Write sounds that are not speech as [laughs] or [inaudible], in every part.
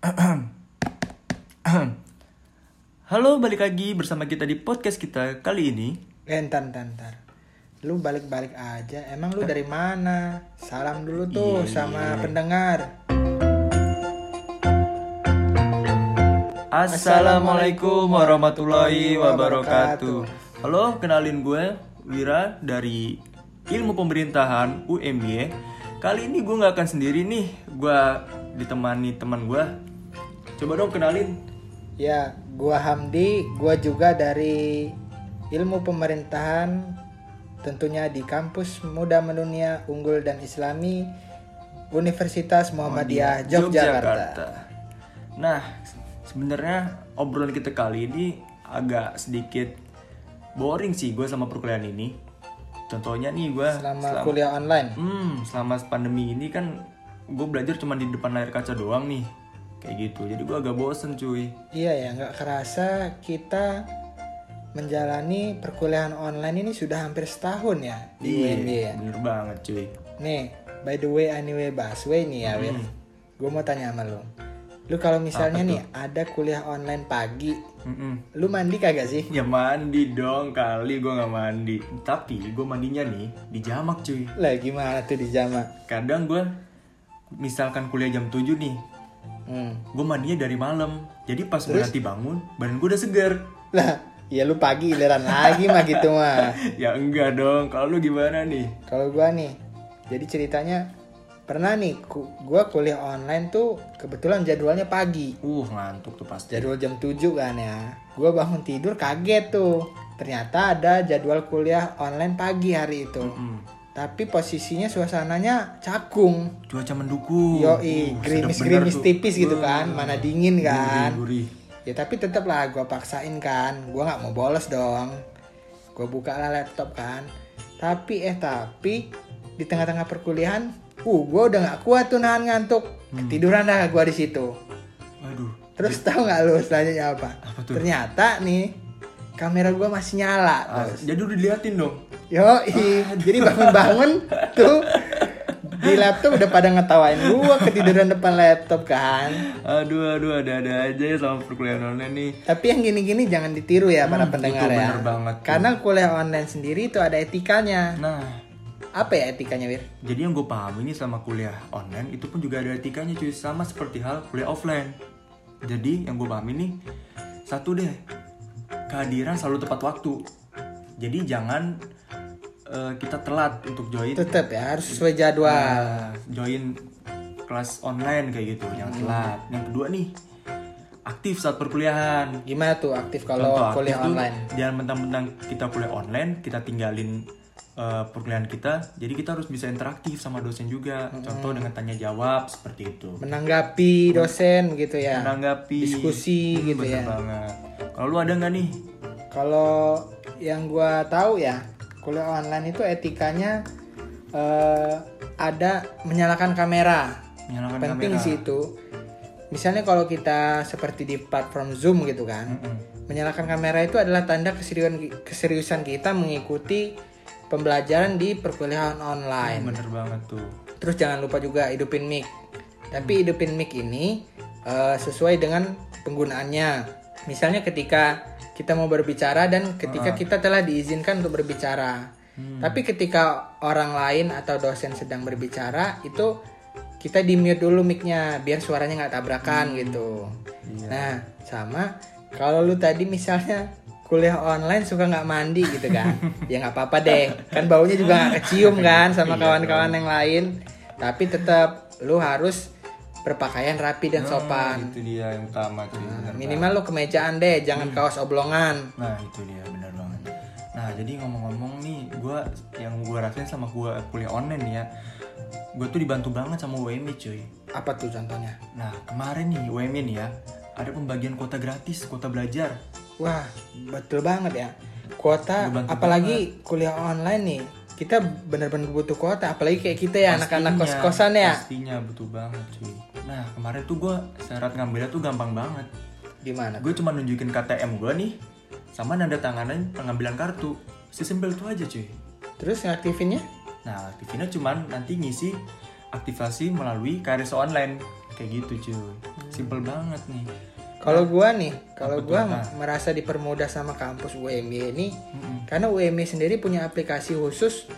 [clears throat] Halo, balik lagi bersama kita di podcast kita kali ini. Eh, entar, entar, entar. Lu balik-balik aja. Emang lu dari mana? Salam dulu tuh Iya, sama iya. pendengar. Assalamualaikum warahmatullahi wabarakatuh. Halo, kenalin gue Wira dari Ilmu Pemerintahan UMY. Kali ini gue nggak akan sendiri nih, gue ditemani teman gue. Coba dong kenalin. Ya, gua Hamdi, gua juga dari Ilmu Pemerintahan tentunya di kampus Muda Mendunia Unggul dan Islami Universitas Muhammadiyah Yogyakarta. Nah, sebenarnya obrolan kita kali ini agak sedikit boring sih gue sama perkuliahan ini. Contohnya nih gue Selama kuliah online. Hmm, selama pandemi ini kan gue belajar cuma di depan layar kaca doang nih. Kayak gitu. Jadi gue agak bosen cuy. Iya ya, nggak kerasa kita menjalani perkuliahan online ini sudah hampir setahun ya di UMY ya. bener banget cuy. Nih, by the way anyway Baswe nih ya, Wir. Hmm. Gue mau tanya sama lu. Lu kalau misalnya nih ada kuliah online pagi, Mm-mm. lu mandi kagak sih? Ya mandi dong kali gue nggak mandi. Tapi gue mandinya nih di jamak cuy. Lah gimana tuh di jamak? Kadang gue misalkan kuliah jam 7 nih, Hmm. gue mandinya dari malam. Jadi pas gue nanti bangun, badan gue udah seger. Lah, ya lu pagi giliran lagi mah gitu mah. [laughs] ya enggak dong. Kalau lu gimana nih? Kalau gua nih, jadi ceritanya pernah nih ku, gua kuliah online tuh kebetulan jadwalnya pagi. Uh ngantuk tuh pasti. Jadwal jam 7 kan ya. Gua bangun tidur kaget tuh. Ternyata ada jadwal kuliah online pagi hari itu. Hmm. Tapi posisinya suasananya cakung. Cuaca mendukung. Yoi, Uh, bener tuh. tipis gitu kan, mana dingin kan. gurih-gurih. Ya tapi tetap lah gue paksain kan, gue nggak mau bolos dong. Gue buka lah laptop kan. Tapi eh tapi di tengah-tengah perkuliahan, uh gue udah nggak kuat tuh nahan ngantuk. Hmm. Ketiduran dah gue di situ. Aduh. Terus tahu nggak lu selanjutnya apa? Apa tuh? Ternyata nih kamera gue masih nyala. Ah, terus. jadi udah diliatin dong. Yo, jadi bangun-bangun tuh di laptop udah pada ngetawain gua ketiduran depan laptop kan. Aduh, aduh, ada-ada aja ya sama perkuliahan online nih. Tapi yang gini-gini jangan ditiru ya para Hmm, pendengar itu ya. bener banget tuh. Karena kuliah online sendiri itu ada etikanya. Nah, Apa ya etikanya, Wir? jadi yang gue paham ini sama kuliah online itu pun juga ada etikanya cuy sama seperti hal kuliah offline. Jadi yang gue paham ini satu deh kehadiran selalu tepat waktu. Jadi jangan eh, kita telat untuk join Tetap ya harus sesuai jadwal. Nah, join kelas online kayak gitu, jangan Hmm. telat. Yang kedua nih, aktif saat perkuliahan. Gimana tuh aktif kalau Contoh kuliah aktif tuh, online? Jangan mentang-mentang kita kuliah online, kita tinggalin eh, perkuliahan kita. Jadi kita harus bisa interaktif sama dosen juga. Hmm. Contoh dengan tanya jawab seperti itu. Menanggapi dosen gitu ya. Menanggapi Diskusi Hmm, gitu ya. banget. Kalau lu ada nggak nih? Kalau yang gua tahu ya, kuliah online itu etikanya eh, ada menyalakan kamera. Menyalakan Penting kamera. sih itu. Misalnya kalau kita seperti di platform Zoom gitu kan. Mm-mm. Menyalakan kamera itu adalah tanda keseriusan keseriusan kita mengikuti pembelajaran di perkuliahan online. Bener banget tuh. Terus jangan lupa juga hidupin mic. Tapi hidupin mic ini eh, sesuai dengan penggunaannya. Misalnya ketika kita mau berbicara dan ketika kita telah diizinkan untuk berbicara. Tapi ketika orang lain atau dosen sedang berbicara itu kita di mute dulu mic-nya biar suaranya nggak tabrakan gitu. Nah, sama kalau lu tadi misalnya kuliah online suka nggak mandi gitu kan? [laughs] Ya nggak apa-apa deh kan baunya juga nggak kecium kan sama kawan-kawan yang lain. Tapi tetap lu harus berpakaian rapi dan sopan Itu dia yang utama cuy. bener minimal lu kemejaan deh jangan kaos oblongan Nah itu dia benar banget. Nah jadi ngomong-ngomong nih, gue yang gue rasain sama gue kuliah online nih ya, gue tuh dibantu banget sama UMI cuy. apa tuh contohnya Nah kemarin nih UMI nih ya, ada pembagian kuota gratis, kuota belajar. wah betul banget ya kuota apalagi kuliah online nih kita bener-bener butuh kuota apalagi kayak kita ya anak-anak kos-kosan ya Pastinya betul banget cuy. Nah kemarin tuh gue syarat ngambilnya tuh gampang banget. gimana Gue cuma nunjukin KTM gue nih, sama nanda tanganan pengambilan kartu. Sesimpel itu aja cuy. terus ngaktifinnya Nah, aktifinnya cuman nanti ngisi aktivasi melalui KRS online. kayak gitu cuy simple banget nih Kalau gua nih, kalau gua Nah. merasa dipermudah sama kampus UMY ini Mm-mm. karena UMY sendiri punya aplikasi khusus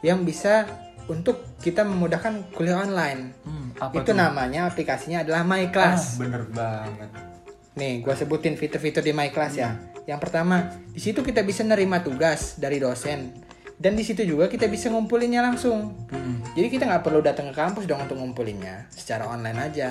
yang bisa untuk kita memudahkan kuliah online. Hmm, apa Itu tuh? namanya aplikasinya adalah My ah, Class. bener banget Nih, gua sebutin fitur-fitur di My Class ya. Hmm. Yang pertama, di situ kita bisa nerima tugas dari dosen. Dan di situ juga kita bisa ngumpulinnya langsung. Mm-mm. Jadi kita nggak perlu datang ke kampus dong untuk ngumpulinnya, secara online aja,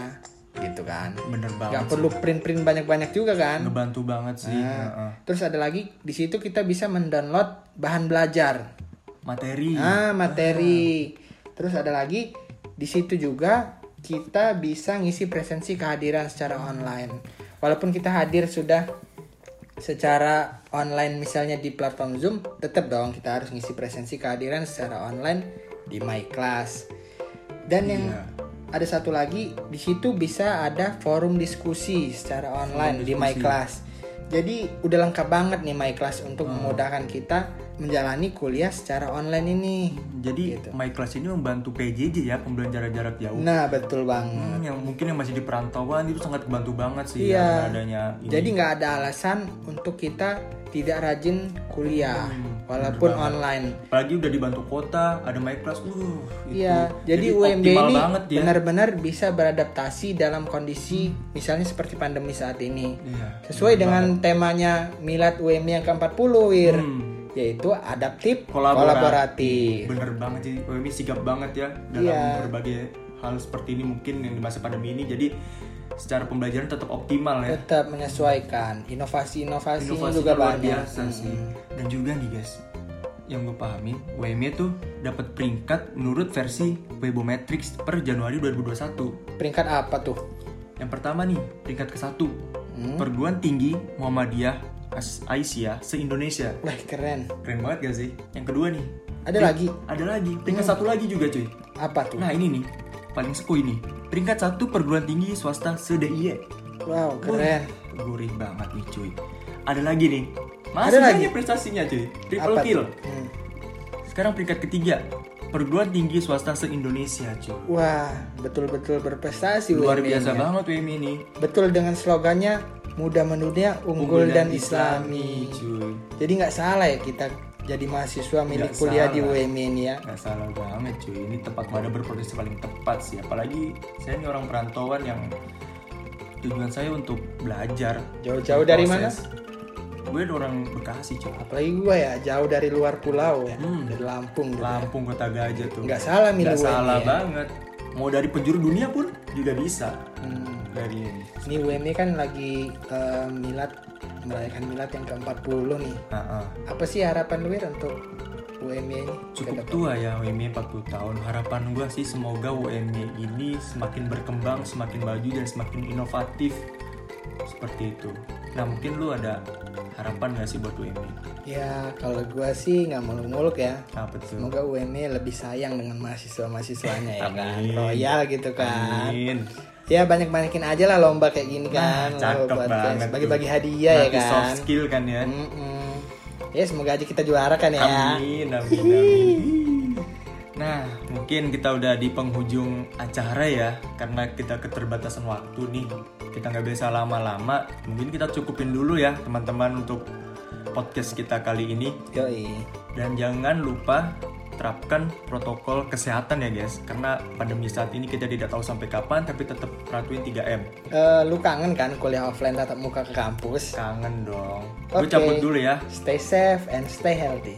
gitu kan. bener banget Nggak perlu print-print banyak-banyak juga kan. ngebantu banget sih Nah. Terus ada lagi di situ kita bisa mendownload bahan belajar. materi Ah, materi. Terus ada lagi di situ juga kita bisa ngisi presensi kehadiran secara online. Walaupun kita hadir sudah secara online misalnya di platform Zoom, tetap dong kita harus ngisi presensi kehadiran secara online di My Class. Dan yang Iya. Ada satu lagi di situ bisa ada forum diskusi secara online di My Class. Jadi udah lengkap banget nih My Class untuk memudahkan kita menjalani kuliah secara online ini. jadi my class ini membantu PJJ ya pembelajaran jarak jauh Nah betul banget. Hmm, yang mungkin yang masih di perantauan itu sangat kebantu banget sih Iya. ya, adanya ini. Jadi nggak ada alasan untuk kita tidak rajin kuliah Hmm, walaupun online. apalagi udah dibantu kota ada my class uh itu. Iya, jadi, UMB optimal ini banget ya benar-benar bisa beradaptasi dalam kondisi misalnya seperti pandemi saat ini. Iya. Sesuai dengan temanya Milad UMB yang ke-40 Wir, Hmm. Yaitu adaptif Kolaboratif. kolaboratif. bener banget sih UMI sigap banget ya dalam Iya. berbagai hal seperti ini mungkin yang di masa pandemi ini jadi secara pembelajaran tetap optimal ya Tetap menyesuaikan inovasi-inovasi inovasi juga luar banyak. biasa sih dan juga nih guys yang gue pahami UMI tuh dapat peringkat menurut versi Webometrics per Januari 2021 Peringkat apa tuh? yang pertama nih peringkat ke satu Hmm. perguruan tinggi Muhammadiyah Aisyah se Indonesia Wah keren. keren banget gak sih yang kedua nih Ada Pering- lagi? ada lagi peringkat satu lagi juga cuy Apa tuh? Nah ini nih paling sepuh ini peringkat satu perguruan tinggi swasta se. Wow keren. Gurih banget nih cuy. Ada lagi nih. Masih Ada lagi? prestasinya cuy. Triple Apa kill. tuh? Hmm. Sekarang peringkat ketiga perguruan tinggi swasta se Indonesia cuy. Wah betul-betul berprestasi Luar biasa -nya. banget WMI ini. Betul dengan slogannya muda mendunia unggul, dan, islami. cuy. Jadi nggak salah ya kita jadi mahasiswa milik Nggak kuliah di salah. UMY ini ya. Gak salah banget cuy. Ini tempat pada berprofesi paling tepat sih. Apalagi saya ini orang perantauan yang tujuan saya untuk belajar. Jauh-jauh dari mana? Gue orang Bekasi cuy. Apalagi gua ya jauh dari luar pulau ya, Hmm. dari Lampung. gitu. Lampung Kota Gajah tuh. Nggak salah milih Nggak UMY salah ya. banget. Mau dari penjuru dunia pun juga bisa Hmm. dari ini. Ini UMY kan lagi eh, milad merayakan milad yang ke-40 nih. Nah, ah. Apa sih harapan lu untuk UMY ini? Cukup tua ya UMY 40 tahun. Harapan gue sih semoga UMY ini semakin berkembang, semakin maju dan semakin inovatif seperti itu. Nah mungkin lu ada harapan gak sih buat UMY? Ya kalau gua sih nggak muluk-muluk ya. Apa tuh? Semoga UMY lebih sayang dengan mahasiswa-mahasiswanya ya kan. Royal gitu kan. Amin. Ya banyak-banyakin aja lah lomba kayak gini kan. Nah, cakep Buat banget. Bagi-bagi hadiah ya Nanti kan. soft skill kan ya. Mm-mm. Ya semoga aja kita juara kan ya. Amin, amin, amin. Nah, mungkin kita udah di penghujung acara ya, karena kita keterbatasan waktu nih. Kita nggak bisa lama-lama. Mungkin kita cukupin dulu ya, teman-teman untuk podcast kita kali ini. Yoi. Dan jangan lupa terapkan protokol kesehatan ya guys, karena pandemi saat ini kita tidak tahu sampai kapan, tapi tetap perhatuin 3M. Eh, lu kangen kan kuliah offline tatap muka ke kampus? Kangen dong. Gue Oke. cabut dulu ya. Stay safe and stay healthy.